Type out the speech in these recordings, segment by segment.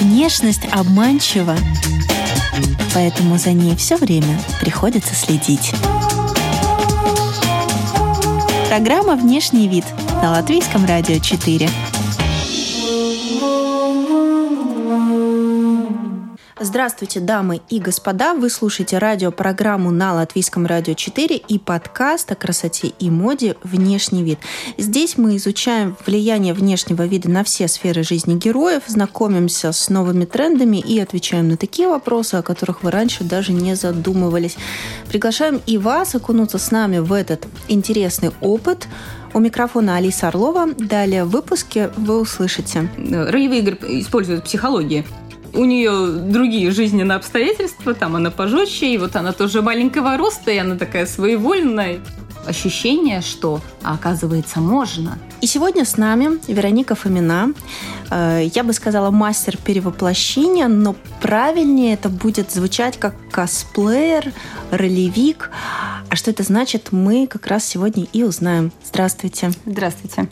Внешность обманчива, поэтому за ней все время приходится следить. Программа «Внешний вид» на Латвийском радио 4. Здравствуйте, дамы и господа! Вы слушаете радиопрограмму на Латвийском радио 4 и подкаст о красоте и моде «Внешний вид». Здесь мы изучаем влияние внешнего вида на все сферы жизни героев, знакомимся с новыми трендами и отвечаем на такие вопросы, о которых вы раньше даже не задумывались. Приглашаем и вас окунуться с нами в этот интересный опыт – у микрофона Алиса Орлова. Далее в выпуске вы услышите. Ролевые игры используют психологии у нее другие жизненные обстоятельства, там она пожестче, и вот она тоже маленького роста, и она такая своевольная. Ощущение, что, оказывается, можно. И сегодня с нами Вероника Фомина. Э, я бы сказала мастер перевоплощения, но правильнее это будет звучать как косплеер, ролевик. А что это значит, мы как раз сегодня и узнаем. Здравствуйте. Здравствуйте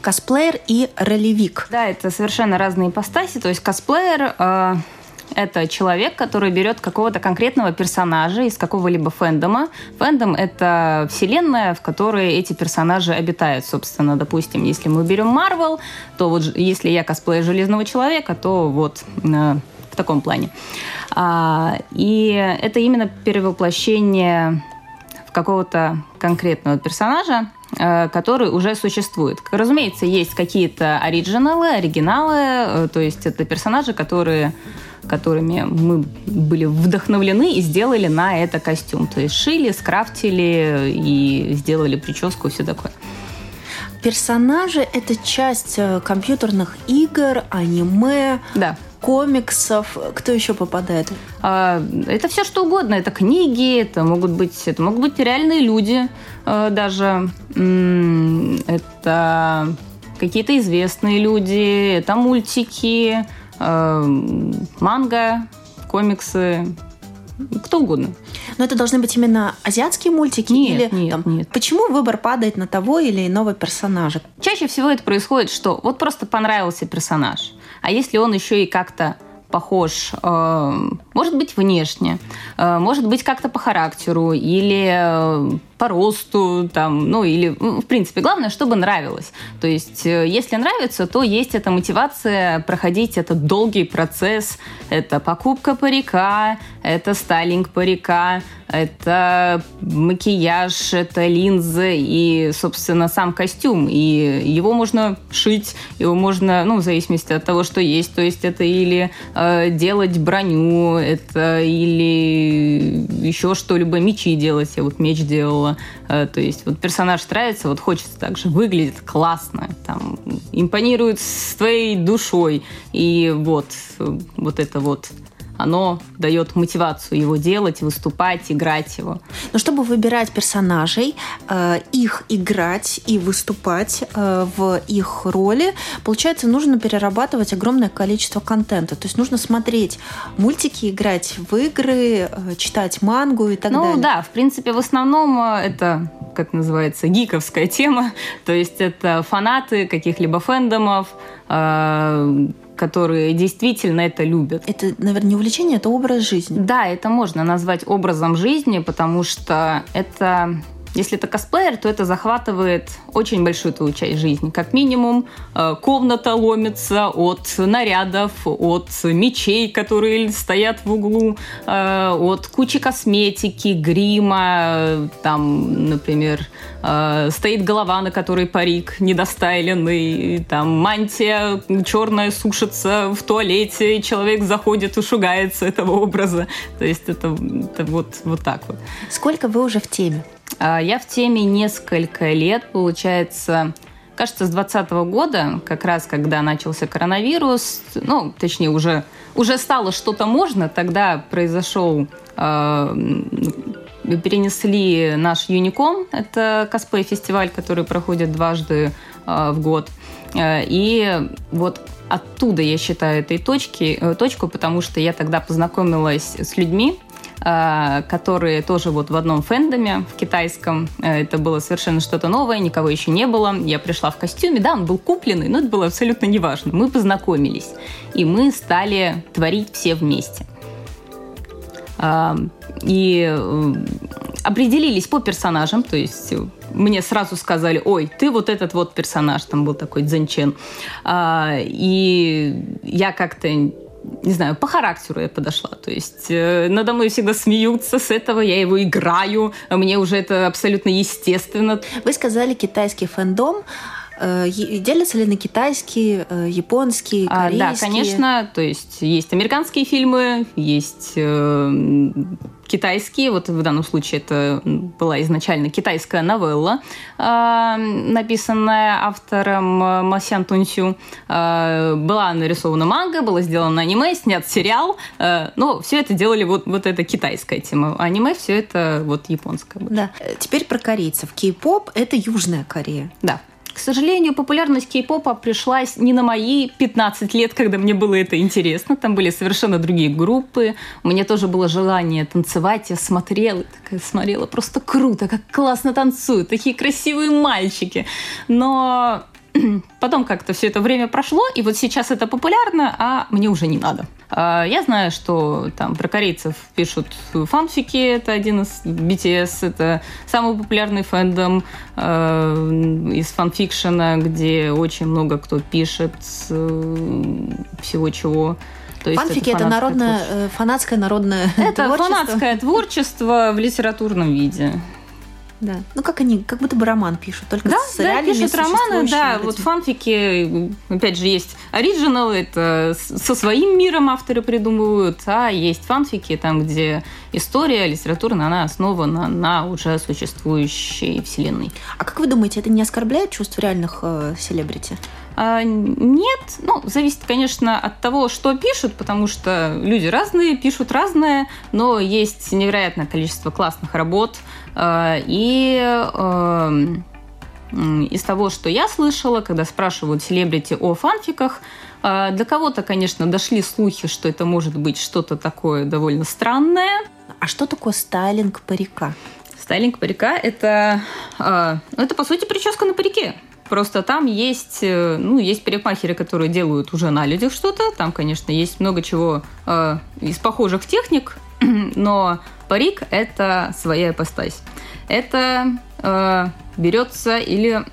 косплеер и ролевик. Да, это совершенно разные ипостаси. То есть косплеер э, это человек, который берет какого-то конкретного персонажа из какого-либо фэндома. Фэндом — это вселенная, в которой эти персонажи обитают, собственно. Допустим, если мы берем Марвел, то вот если я косплею Железного Человека, то вот э, в таком плане. А, и это именно перевоплощение в какого-то конкретного персонажа, который уже существует. Разумеется, есть какие-то оригиналы, оригиналы, э, то есть это персонажи, которые которыми мы были вдохновлены и сделали на это костюм. То есть шили, скрафтили и сделали прическу и все такое. Персонажи – это часть э, компьютерных игр, аниме. Да комиксов. Кто еще попадает? А, это все что угодно. Это книги, это могут быть, это могут быть реальные люди а, даже. Это какие-то известные люди, это мультики, а, манга, комиксы, кто угодно. Но это должны быть именно азиатские мультики? Нет, или, нет, там, нет. Почему выбор падает на того или иного персонажа? Чаще всего это происходит, что вот просто понравился персонаж. А если он еще и как-то похож, э, может быть, внешне, э, может быть, как-то по характеру или э, по росту, там, ну или, ну, в принципе, главное, чтобы нравилось. То есть, если нравится, то есть эта мотивация проходить этот долгий процесс. Это покупка парика, это стайлинг парика, это макияж, это линзы и, собственно, сам костюм. И его можно шить, его можно, ну, в зависимости от того, что есть. То есть это или делать броню, это или еще что-либо, мечи делать. Я вот меч делала. Э, то есть вот персонаж нравится, вот хочется так же, выглядит классно, там, импонирует с твоей душой. И вот, вот это вот оно дает мотивацию его делать, выступать, играть его. Но чтобы выбирать персонажей, э, их играть и выступать э, в их роли, получается, нужно перерабатывать огромное количество контента. То есть нужно смотреть мультики, играть в игры, э, читать мангу и так ну, далее. Ну да, в принципе, в основном это, как называется, гиковская тема. То есть это фанаты каких-либо фэндомов, которые действительно это любят. Это, наверное, не увлечение, это образ жизни. Да, это можно назвать образом жизни, потому что это если это косплеер, то это захватывает очень большую твою часть жизни. Как минимум, э, комната ломится от нарядов, от мечей, которые стоят в углу, э, от кучи косметики, грима, там, например, э, стоит голова, на которой парик недостайленный, там мантия черная сушится в туалете, и человек заходит и шугается этого образа. То есть это, это вот, вот так вот. Сколько вы уже в теме? А, я в теме несколько лет, получается, кажется, с 2020 года, как раз когда начался коронавирус, ну, точнее, уже, уже стало что-то можно, тогда произошел э, перенесли наш Юником, это косплей-фестиваль, который проходит дважды э, в год. И вот оттуда я считаю этой точки, э, точку, потому что я тогда познакомилась с людьми, которые тоже вот в одном фэндоме, в китайском. Э, это было совершенно что-то новое, никого еще не было. Я пришла в костюме, да, он был купленный, но это было абсолютно неважно. Мы познакомились, и мы стали творить все вместе. Э, и э, определились по персонажам, то есть мне сразу сказали, ой, ты вот этот вот персонаж, там был такой Дзенчен. И я как-то не знаю, по характеру я подошла. То есть э, надо мной всегда смеются с этого, я его играю, мне уже это абсолютно естественно. Вы сказали китайский фэндом. Э, делятся ли на китайские, э, японские, корейские? А, да, конечно. То есть есть американские фильмы, есть э, китайские. Вот в данном случае это была изначально китайская новелла, э, написанная автором Масян Тунсю. Э, была нарисована манга, было сделано аниме, снят сериал. Э, но все это делали вот, вот эта китайская тема. Аниме все это вот японское. Да. Теперь про корейцев. Кей-поп – это Южная Корея. Да. Сожалению, популярность кей-попа пришлась не на мои 15 лет, когда мне было это интересно. Там были совершенно другие группы. У меня тоже было желание танцевать. Я смотрела, такая смотрела, просто круто, как классно танцуют, такие красивые мальчики. Но Потом как-то все это время прошло, и вот сейчас это популярно, а мне уже не надо. А, я знаю, что там про корейцев пишут фанфики, это один из BTS, это самый популярный фэндом э, из фанфикшена, где очень много кто пишет э, всего чего. То есть Фанфики это, это народное, творчество. Э, фанатское народное это творчество. Это фанатское творчество в литературном виде. Да. Ну, как они, как будто бы роман пишут, только да, с да, пишут романы, да, вот фанфики, опять же, есть оригинал, это со своим миром авторы придумывают, а есть фанфики, там, где история литературная, она основана на уже существующей вселенной. А как вы думаете, это не оскорбляет чувств реальных э, селебрити? А, нет, ну, зависит, конечно, от того, что пишут, потому что люди разные, пишут разное, но есть невероятное количество классных работ, и эм, из того, что я слышала, когда спрашивают селебрити о фанфиках, а, для кого-то, конечно, дошли слухи, что это может быть что-то такое довольно странное. А что такое стайлинг парика? Стайлинг парика – это, ну, это, по сути, прическа на парике. Просто там есть, э, ну, есть парикмахеры, которые делают уже на людях что-то. Там, конечно, есть много чего э, из похожих техник, но парик – это своя ипостась. Это э, берется или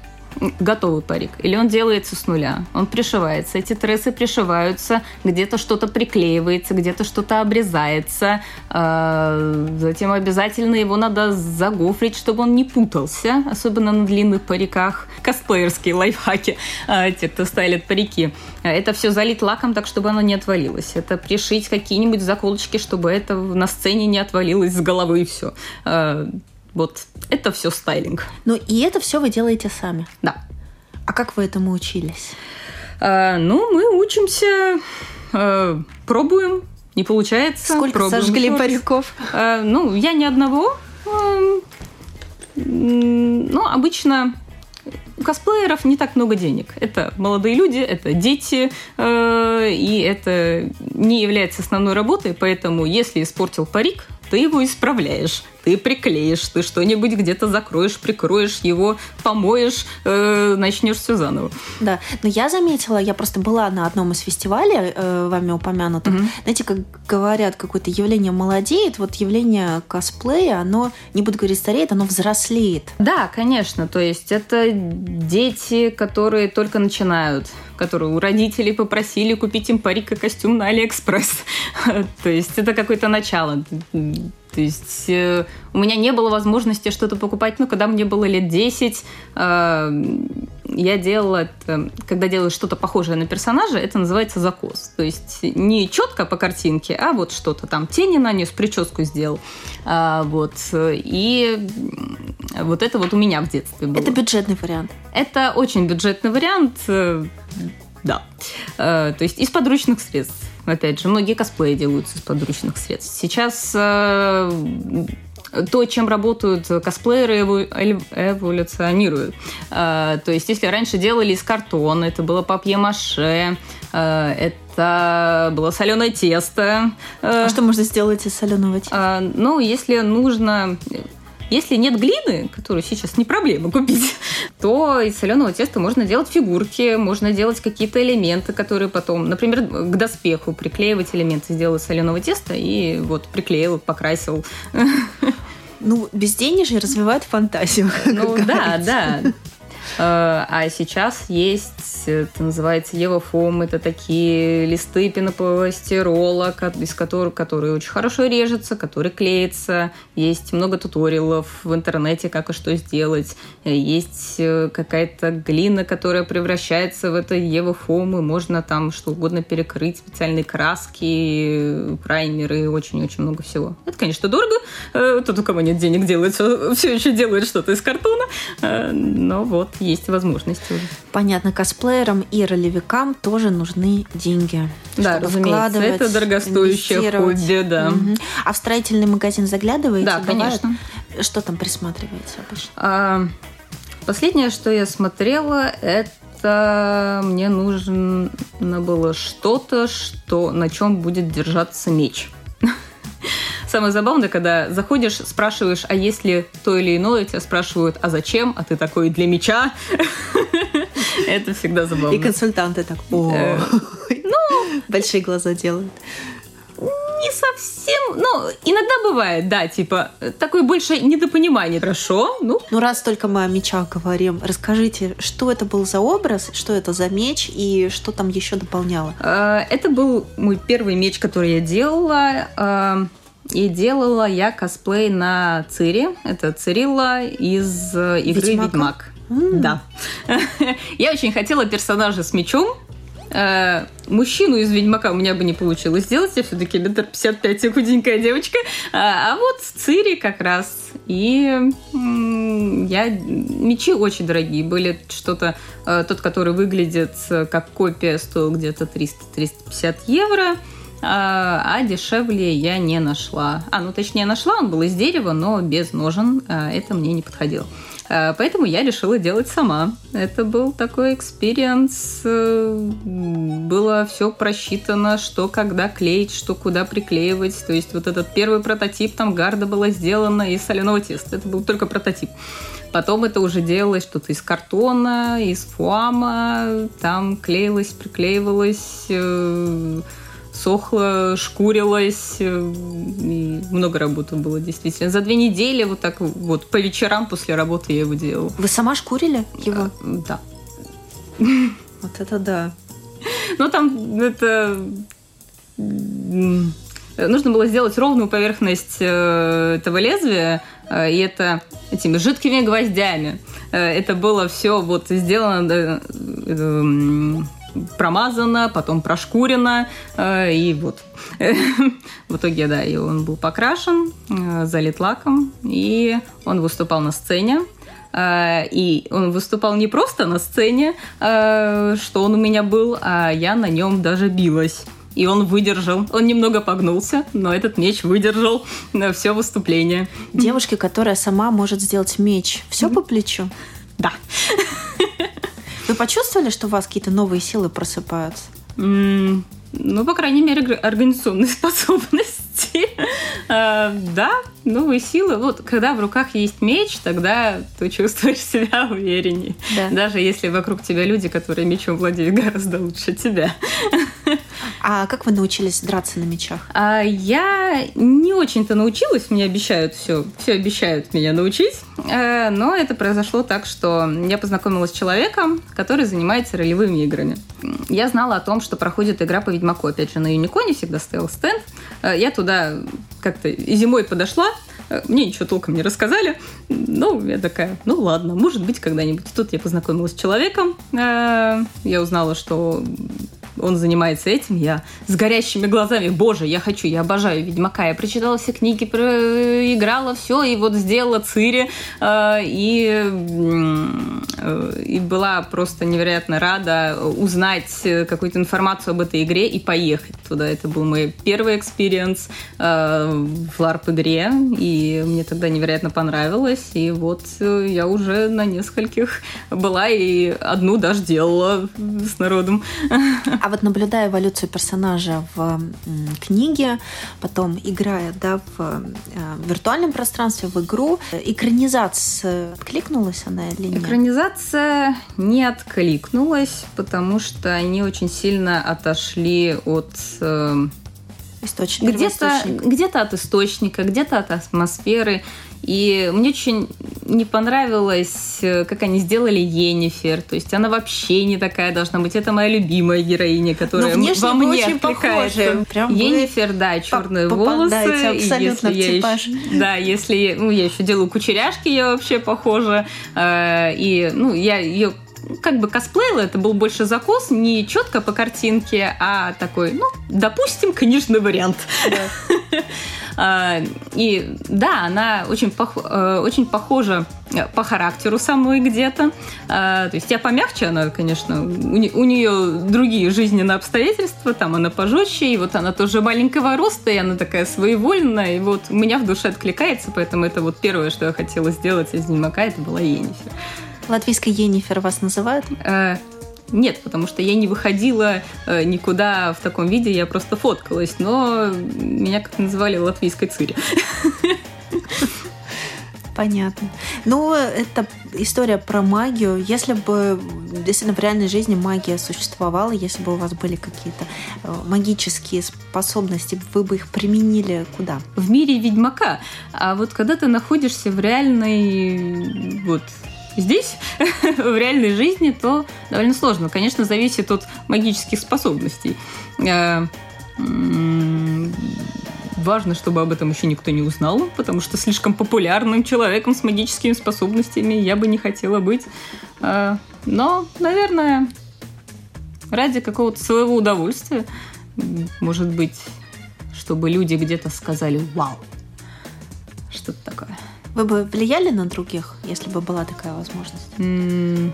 готовый парик, или он делается с нуля, он пришивается, эти трессы пришиваются, где-то что-то приклеивается, где-то что-то обрезается, э, затем обязательно его надо загофрить, чтобы он не путался, особенно на длинных париках. Косплеерские лайфхаки, э, те, кто стайлит парики. Это все залить лаком так, чтобы оно не отвалилось. Это пришить какие-нибудь заколочки, чтобы это на сцене не отвалилось с головы и все. Вот это все стайлинг. Ну и это все вы делаете сами? Да. А как вы этому учились? А, ну, мы учимся, а, пробуем, не получается. Сколько пробуем сожгли париков? А, ну, я ни одного. А, ну, обычно у косплееров не так много денег. Это молодые люди, это дети, э, и это не является основной работой, поэтому если испортил парик, ты его исправляешь, ты приклеишь, ты что-нибудь где-то закроешь, прикроешь его, помоешь, э, начнешь все заново. Да, но я заметила, я просто была на одном из фестивалей, э, вами упомянутых, угу. знаете, как говорят, какое-то явление молодеет, вот явление косплея, оно, не буду говорить стареет, оно взрослеет. Да, конечно, то есть это дети, которые только начинают которые у родителей попросили купить им парик и костюм на Алиэкспресс. То есть это какое-то начало. То есть э, у меня не было возможности что-то покупать, ну, когда мне было лет 10, э, я делала это, когда делаю что-то похожее на персонажа, это называется закос. То есть не четко по картинке, а вот что-то там тени нанес, прическу сделал. А, вот. И вот это вот у меня в детстве было. Это бюджетный вариант. Это очень бюджетный вариант, э, да. Э, то есть из подручных средств. Опять же, многие косплеи делаются из подручных средств. Сейчас э, то, чем работают косплееры, эволюционируют. То есть, если раньше делали из картона, это было папье-маше, это Это было соленое тесто. А что можно сделать из соленого теста? Ну, если нужно если нет глины, которую сейчас не проблема купить, то из соленого теста можно делать фигурки, можно делать какие-то элементы, которые потом, например, к доспеху приклеивать элементы, сделал из соленого теста и вот приклеил, покрасил. Ну, безденежье развивает фантазию. Ну да, да. Э, а сейчас есть, это называется Евофом, это такие листы пенополистирола, из которых, которые очень хорошо режутся, которые клеятся. Есть много туториалов в интернете, как и что сделать. Есть э, какая-то глина, которая превращается в это Евофом, и можно там что угодно перекрыть, специальные краски, праймеры, очень-очень много всего. Это, конечно, дорого. Э, тот, у кого нет денег, делает все, еще делает что-то из картона. Но вот, есть возможности уже. Понятно, косплеерам и ролевикам тоже нужны деньги. Да, разумеется, это дорогостоящее хобби, да. Угу. А в строительный магазин заглядываете? Да, Бывает? конечно. Что там присматриваете обычно? А, последнее, что я смотрела, это мне нужно было что-то, что, на чем будет держаться меч. Самое забавное, когда заходишь, спрашиваешь, а есть ли то или иное, тебя спрашивают, а зачем, а ты такой для меча. Это всегда забавно. И консультанты так, о, э, ну, большие глаза делают не совсем, ну, иногда бывает, да, типа, такое больше недопонимание. Хорошо, ну. Ну, раз только мы о мечах говорим, расскажите, что это был за образ, что это за меч и что там еще дополняло? Э, это был мой первый меч, который я делала. И делала я косплей на Цири. Это Цирилла из э, игры Ведьмака? Ведьмак. Mm. Да. я очень хотела персонажа с мечом. Э, мужчину из Ведьмака у меня бы не получилось сделать. Я все-таки метр пятьдесят пять, худенькая девочка. А, а вот Цири как раз. И я... Мечи очень дорогие были. Что-то... Э, тот, который выглядит как копия, стоил где-то 300-350 евро. А, а дешевле я не нашла. А, ну точнее нашла, он был из дерева, но без ножен. А, это мне не подходило. А, поэтому я решила делать сама. Это был такой experience. Э, было все просчитано, что когда клеить, что куда приклеивать. То есть вот этот первый прототип там гарда была сделана из соляного теста. Это был только прототип. Потом это уже делалось что-то из картона, из фуама. Там клеилось, приклеивалось э, сохла, шкурилась. Э, и много работы было, действительно. За две недели вот так вот по вечерам после работы я его делала. Вы сама шкурили его? А, да. Вот это да. Ну, там это... Нужно было сделать ровную поверхность э, этого лезвия, э, и это этими жидкими гвоздями. Это было все вот сделано промазано, потом прошкурено, э, и вот. В итоге, да, и он был покрашен, э, залит лаком, и он выступал на сцене. Э, и он выступал не просто на сцене, что он у меня был, а я на нем даже билась и он выдержал. Он немного погнулся, но этот меч выдержал на все выступление. Девушке, которая сама может сделать меч, все по плечу? Да. Вы почувствовали, что у вас какие-то новые силы просыпаются? Mm, ну, по крайней мере, организационные способности. а, да, новые силы. Вот, когда в руках есть меч, тогда ты чувствуешь себя увереннее. Да. Даже если вокруг тебя люди, которые мечом владеют гораздо лучше тебя. А как вы научились драться на мечах? А, я не очень-то научилась, мне обещают все, все обещают меня научить, э, но это произошло так, что я познакомилась с человеком, который занимается ролевыми играми. Я знала о том, что проходит игра по Ведьмаку, опять же, на Юниконе всегда стоял стенд. Э, я туда как-то зимой подошла, э, мне ничего толком не рассказали. Ну, я такая, ну ладно, может быть, когда-нибудь. Тут я познакомилась с человеком. Я узнала, что он занимается этим, я с горящими глазами, боже, я хочу, я обожаю Ведьмака, я прочитала все книги, проиграла все, и вот сделала Цири, э, и, э, и была просто невероятно рада узнать какую-то информацию об этой игре и поехать туда. Это был мой первый experience э, в LARP-игре, и мне тогда невероятно понравилось, и вот я уже на нескольких была, и одну даже делала с народом. А вот наблюдая эволюцию персонажа в книге, потом играя да, в э, виртуальном пространстве, в игру, экранизация откликнулась она или нет? Экранизация не откликнулась, потому что они очень сильно отошли от э, источника. Где-то где от источника, где-то от атмосферы. И мне очень не понравилось, э, как они сделали Енифер. То есть она вообще не такая должна быть. Это моя любимая героиня, которая Но во мне очень откликается. Прям Енифер, да, черные волосы. абсолютно если в типаж. Я да, если ну, я еще делаю кучеряшки, я вообще похожа. Э, и ну, я ее как бы косплеила, это был больше закос, не четко по картинке, а такой, ну, допустим, книжный вариант. А, и да, она очень, пох, э, очень похожа по характеру самой где-то. А, то есть я помягче, она, конечно, у нее другие жизненные обстоятельства, там она пожестче, и вот она тоже маленького роста, и она такая своевольная, и вот у меня в душе откликается, поэтому это вот первое, что я хотела сделать из Ведьмака, это была Енифер. Латвийской Енифер вас называют? Нет, потому что я не выходила э, никуда в таком виде, я просто фоткалась, но меня как-то называли латвийской цири. Понятно. Ну, это история про магию. Если бы действительно в реальной жизни магия существовала, если бы у вас были какие-то э, магические способности, вы бы их применили куда? В мире ведьмака. А вот когда ты находишься в реальной вот здесь, в реальной жизни, то довольно сложно. Конечно, зависит от магических способностей. Э, важно, чтобы об этом еще никто не узнал, потому что слишком популярным человеком с магическими способностями я бы не хотела быть. Э, но, наверное, ради какого-то своего удовольствия, может быть, чтобы люди где-то сказали «Вау!» Что-то такое. Вы бы влияли на других, если бы была такая возможность? Mm,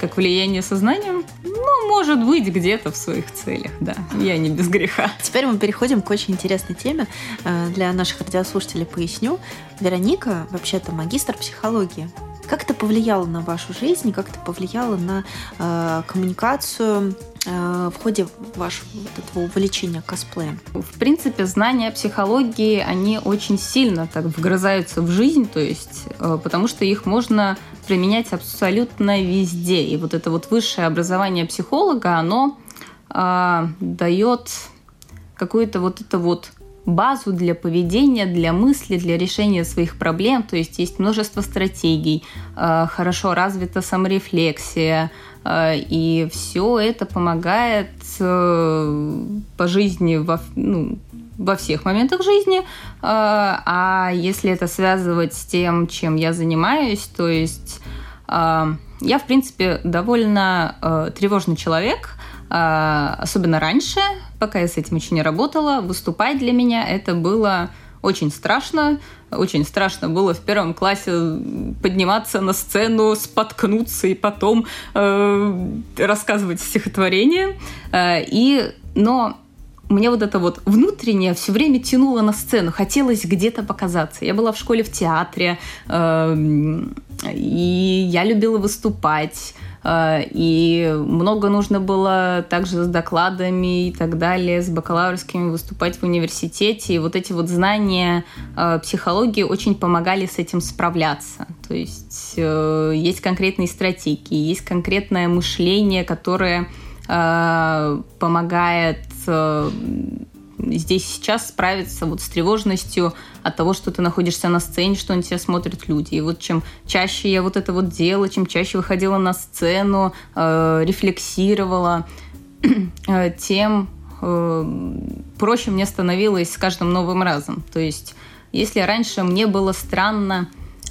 как влияние сознанием? Ну, может быть, где-то в своих целях, да. Я не без греха. Теперь мы переходим к очень интересной теме. Э, для наших радиослушателей поясню. Вероника вообще-то магистр психологии. Как это повлияло на вашу жизнь, как это повлияло на э, коммуникацию в ходе вашего вот этого увлечения косплеем? В принципе, знания психологии, они очень сильно так вгрызаются в жизнь, то есть, э, потому что их можно применять абсолютно везде. И вот это вот высшее образование психолога, оно э, дает какую-то вот это вот базу для поведения, для мысли, для решения своих проблем. То есть есть множество стратегий, э, хорошо развита саморефлексия, э, и все это помогает э, по жизни во, ну, во всех моментах жизни. А если это связывать с тем, чем я занимаюсь, то есть я, в принципе, довольно тревожный человек, особенно раньше, пока я с этим еще не работала, выступать для меня это было очень страшно. Очень страшно было в первом классе подниматься на сцену, споткнуться и потом э, рассказывать стихотворение. Э, и, но мне вот это вот внутреннее все время тянуло на сцену, хотелось где-то показаться. Я была в школе в театре, э, и я любила выступать. Э, и много нужно было также с докладами и так далее, с бакалаврскими выступать в университете. И вот эти вот знания э, психологии очень помогали с этим справляться. То есть э, есть конкретные стратегии, есть конкретное мышление, которое помогает здесь сейчас справиться вот с тревожностью от того, что ты находишься на сцене, что на тебя смотрят люди. И вот чем чаще я вот это вот делала, чем чаще выходила на сцену, э, рефлексировала, э, тем э, проще мне становилось с каждым новым разом. То есть, если раньше мне было странно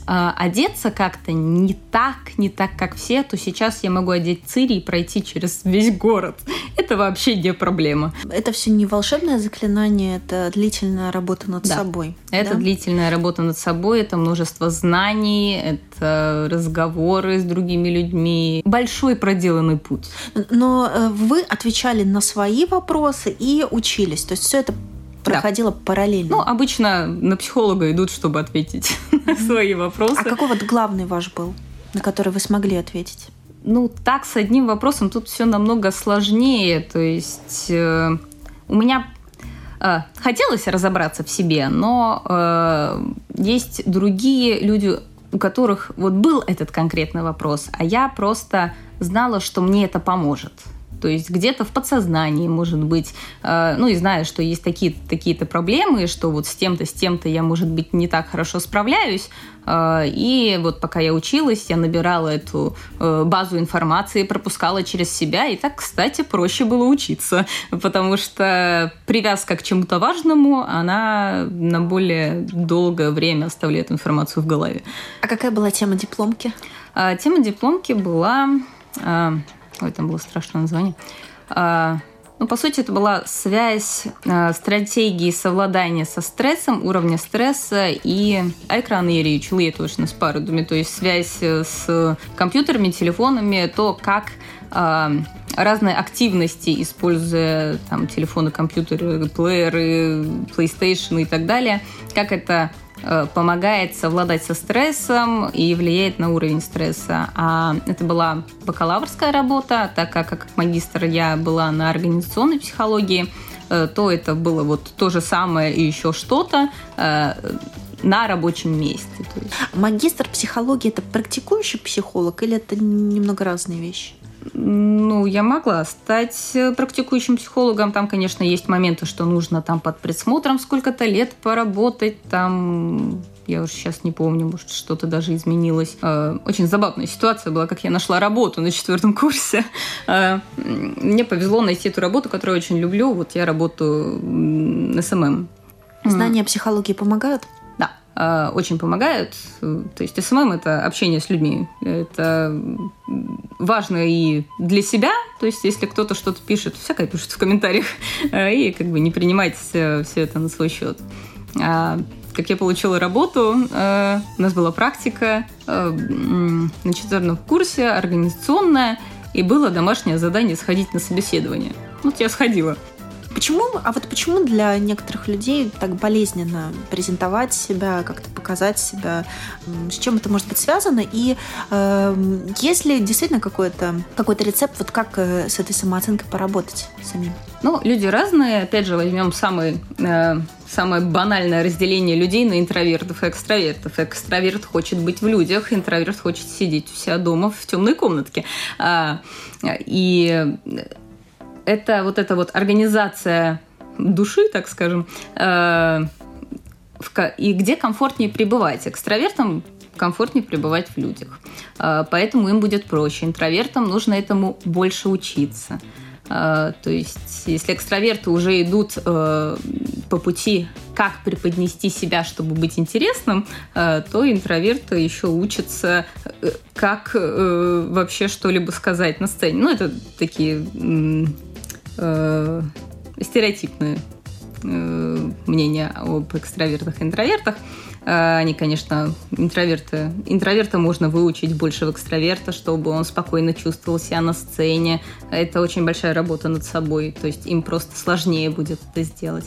э, одеться как-то не так, не так, как все, то сейчас я могу одеть цири и пройти через весь город. Это вообще не проблема. Это все не волшебное заклинание, это длительная работа над да. собой. Это да? длительная работа над собой, это множество знаний, это разговоры с другими людьми. Большой проделанный путь. Но э, вы отвечали на свои вопросы и учились. То есть все это проходило да. параллельно. Ну, обычно на психолога идут, чтобы ответить на свои вопросы. А какой вот главный ваш был, на который вы смогли ответить? Ну, так, с одним вопросом тут все намного сложнее. То есть э, у меня э, хотелось разобраться в себе, но э, есть другие люди, у которых вот был этот конкретный вопрос, а я просто знала, что мне это поможет. То есть где-то в подсознании, может быть, э, ну и знаю, что есть такие, такие-то проблемы, что вот с тем-то, с тем-то я, может быть, не так хорошо справляюсь. Э, и вот пока я училась, я набирала эту э, базу информации, пропускала через себя, и так, кстати, проще было учиться, потому что привязка к чему-то важному, она на более долгое время оставляет информацию в голове. А какая была тема дипломки? Тема дипломки была Ой, там было страшное название. А, ну, по сути, это была связь э, стратегии совладания со стрессом, уровня стресса и речу, точно с парадами, то есть связь э, с компьютерами, телефонами, то, как э, разные активности, используя там телефоны, компьютеры, плееры, PlayStation и так далее, как это помогает совладать со стрессом и влияет на уровень стресса. А это была бакалаврская работа, так как как магистр я была на организационной психологии, э, то это было вот то же самое и еще что-то э, на рабочем месте. Магистр психологии это практикующий психолог или это немного разные вещи? Ну, я могла стать э, практикующим психологом. Там, конечно, есть моменты, что нужно там под присмотром сколько-то лет поработать. Там я уже сейчас не помню, может, что-то даже изменилось. Э, очень забавная ситуация была, как я нашла работу на четвертом курсе. Э, мне повезло найти эту работу, которую я очень люблю. Вот я работаю SMM. Знания психологии помогают? Э, очень помогают. То есть SMM – это общение с людьми. Это важно и для себя. То есть если кто-то что-то пишет, всякое пишет в комментариях, э, и как бы не принимайте все, это на свой счет. А как я получила работу, э, у нас была практика на четвертом курсе, организационная, и было домашнее задание сходить на собеседование. Вот я сходила. Почему, а вот почему для некоторых людей так болезненно презентовать себя, как-то показать себя? С чем это может быть связано? И э, есть ли действительно какой-то какой рецепт, вот как э, с этой самооценкой поработать самим? Ну, люди разные. Опять же, возьмем самый э, самое банальное разделение людей на интровертов и экстравертов. Экстраверт хочет быть в людях, интроверт хочет сидеть у себя дома в темной комнатке. А, и это вот эта вот организация души, так скажем, э, и где комфортнее пребывать. Экстравертам комфортнее пребывать в людях. Э, поэтому им будет проще. Интровертам нужно этому больше учиться. Э, то есть, если экстраверты уже идут по пути, как преподнести себя, чтобы быть интересным, то интроверты еще учатся, как вообще что-либо сказать на сцене. Ну, это такие э, стереотипные э, мнения об экстравертах и интровертах. Э, они, конечно, интроверты. Интроверта можно выучить больше в экстраверта, чтобы он спокойно чувствовал себя на сцене. Это очень большая работа над собой. То есть им просто сложнее будет это сделать.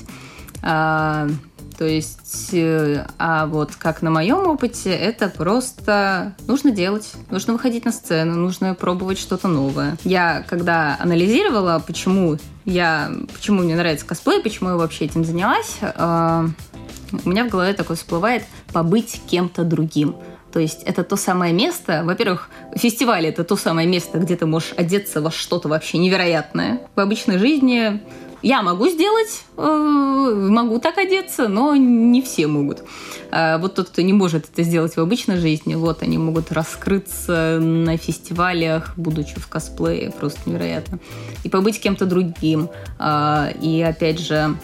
То есть, э, а вот как на моем опыте, это просто нужно делать, нужно выходить на сцену, нужно пробовать что-то новое. Я когда анализировала, почему я, почему мне нравится косплей, почему я вообще этим занялась, э, у меня в голове такое всплывает побыть кем-то другим. То есть это то самое место, во-первых, фестиваль это то самое место, где ты можешь одеться во что-то вообще невероятное. В обычной жизни я могу сделать, э, могу так одеться, но не все могут. А вот тот, кто не может это сделать в обычной жизни, вот они могут раскрыться на фестивалях, будучи в косплее, просто невероятно. И побыть кем-то другим. А, и опять же,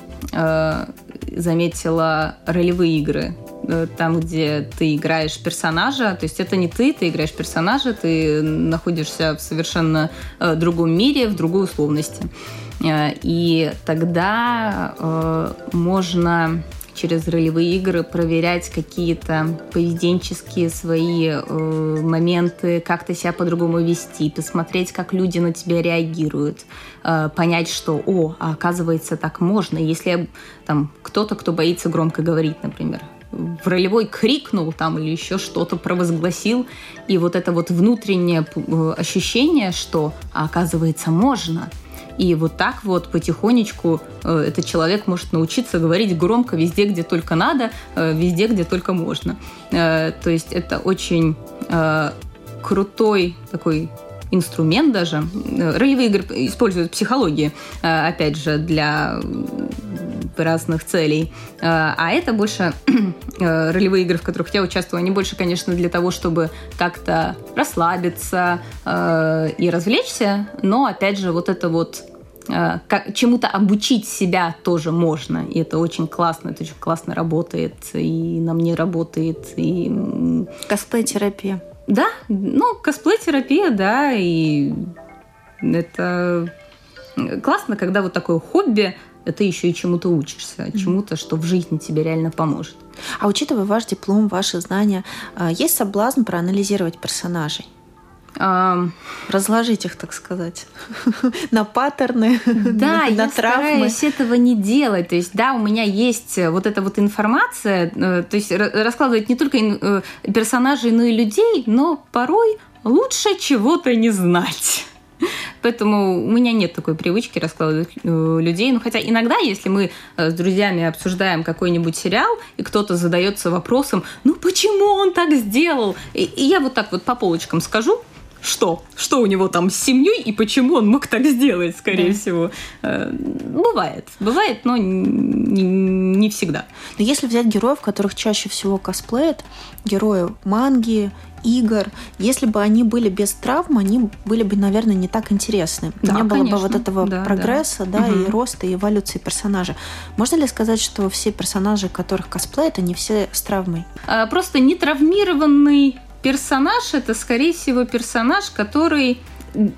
заметила ролевые игры э, там, где ты играешь персонажа, то есть это не ты, ты играешь персонажа, ты находишься в совершенно э, другом мире, в другой условности. Э, и тогда э, можно через ролевые игры проверять какие-то поведенческие свои э, моменты, как ты себя по-другому вести, посмотреть, как люди на тебя реагируют, э, понять, что, о, а оказывается, так можно. Если там кто-то, кто боится громко говорить, например, в ролевой крикнул там или еще что-то провозгласил. И вот это вот внутреннее э, ощущение, что а, оказывается можно. И вот так вот потихонечку э, этот человек может научиться говорить громко везде, где только надо, э, везде, где только можно. Э, то есть это очень крутой такой инструмент даже. Ролевые игры используют психологии, опять же, для разных целей. Э, а это больше э, ролевые игры, в которых я участвую, они больше, конечно, для того, чтобы как-то расслабиться и развлечься, но, опять же, вот это вот как, чему-то обучить себя тоже можно. И это очень классно, это очень классно работает, и на мне работает. И... Косплей-терапия. Да, ну, косплей-терапия, да, и это классно, когда вот такое хобби, ты еще и чему-то учишься, mm-hmm. чему-то, что в жизни тебе реально поможет. А учитывая ваш диплом, ваши знания, а, есть соблазн проанализировать персонажей? Um, Разложить их, так сказать, на паттерны, да, на я травмы. стараюсь этого не делать. То есть, да, у меня есть вот эта вот информация, э, то есть раскладывать не только э, персонажей, но и людей, но порой лучше чего-то не знать. Поэтому у меня нет такой привычки раскладывать э, людей. Ну, хотя иногда, если мы с друзьями обсуждаем какой-нибудь сериал, и кто-то задается вопросом, ну почему он так сделал? И, и я вот так вот по полочкам скажу, что? Что у него там с семьей и почему он мог так сделать, скорее да. всего. Э, бывает. Бывает, но не, не всегда. Но если взять героев, которых чаще всего косплеят, герои манги, игр, если бы они были без травм, они были бы, наверное, не так интересны. Да, не было конечно. бы вот этого да, прогресса, да, да угу. и роста, и эволюции персонажа. Можно ли сказать, что все персонажи, которых косплеят, они все с травмой? А, просто не травмированный персонаж это, скорее всего, персонаж, который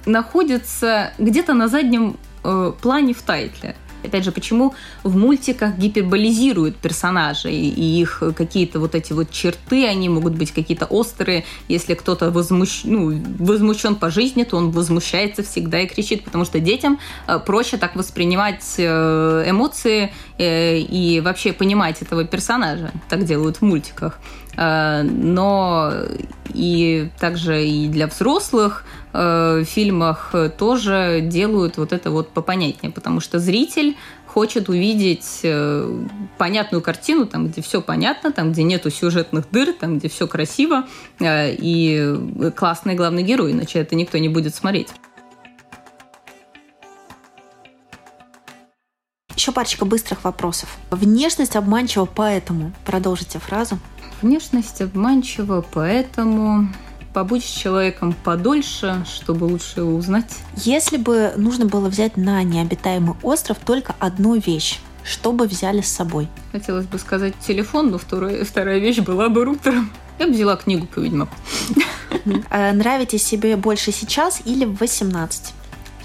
находится где-то на заднем э, плане в тайтле. Опять же, почему в мультиках гиперболизируют персонажей, и их какие-то вот эти вот черты, они могут быть какие-то острые. Если кто-то возмущ... ну, возмущен по жизни, то он возмущается всегда и кричит, потому что детям э, проще так воспринимать э, эмоции и вообще понимать этого персонажа. Так делают в мультиках. Э, но и также и для взрослых э, в фильмах тоже делают вот это вот попонятнее, потому что зритель хочет увидеть э, понятную картину, там, где все понятно, там, где нету сюжетных дыр, там, где все красиво и классный главный герой, иначе это никто не будет смотреть. Еще парочка быстрых вопросов. Внешность обманчива, поэтому продолжите фразу. Внешность обманчива, поэтому побудь с человеком подольше, чтобы лучше его узнать. Если бы нужно было взять на необитаемый остров только одну вещь, что бы взяли с собой? Хотелось бы сказать телефон, но вторая, вторая вещь была бы рутером. Я бы взяла книгу по Ведьмаку. А нравитесь себе больше сейчас или в 18?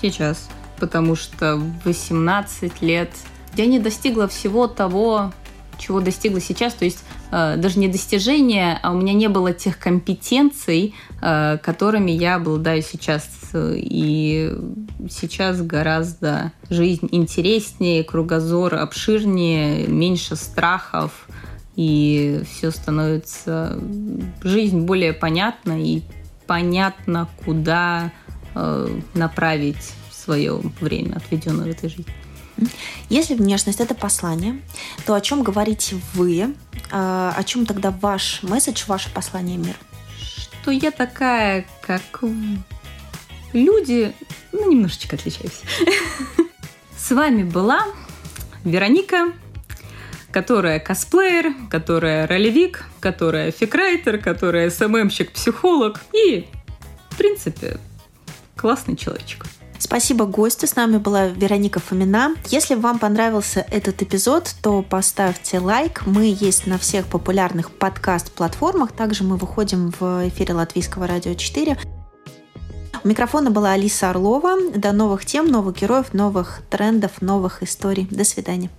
Сейчас. Потому что в 18 лет я не достигла всего того, чего достигла сейчас, то есть э, даже не достижения, а у меня не было тех компетенций, э, которыми я обладаю сейчас. И сейчас гораздо жизнь интереснее, кругозор обширнее, меньше страхов, и все становится жизнь более понятна и понятно, куда э, направить свое время, отведенное в этой жизни. Если внешность это послание, то о чем говорите вы? А, о чем тогда ваш месседж, ваше послание мир? Что я такая, как люди, ну, немножечко отличаюсь. С вами была Вероника, которая косплеер, которая ролевик, которая фикрайтер, которая СММщик, психолог и, в принципе, классный человечек. Спасибо гостю. С нами была Вероника Фомина. Если вам понравился этот эпизод, то поставьте лайк. Мы есть на всех популярных подкаст-платформах. Также мы выходим в эфире Латвийского радио 4. У микрофона была Алиса Орлова. До новых тем, новых героев, новых трендов, новых историй. До свидания.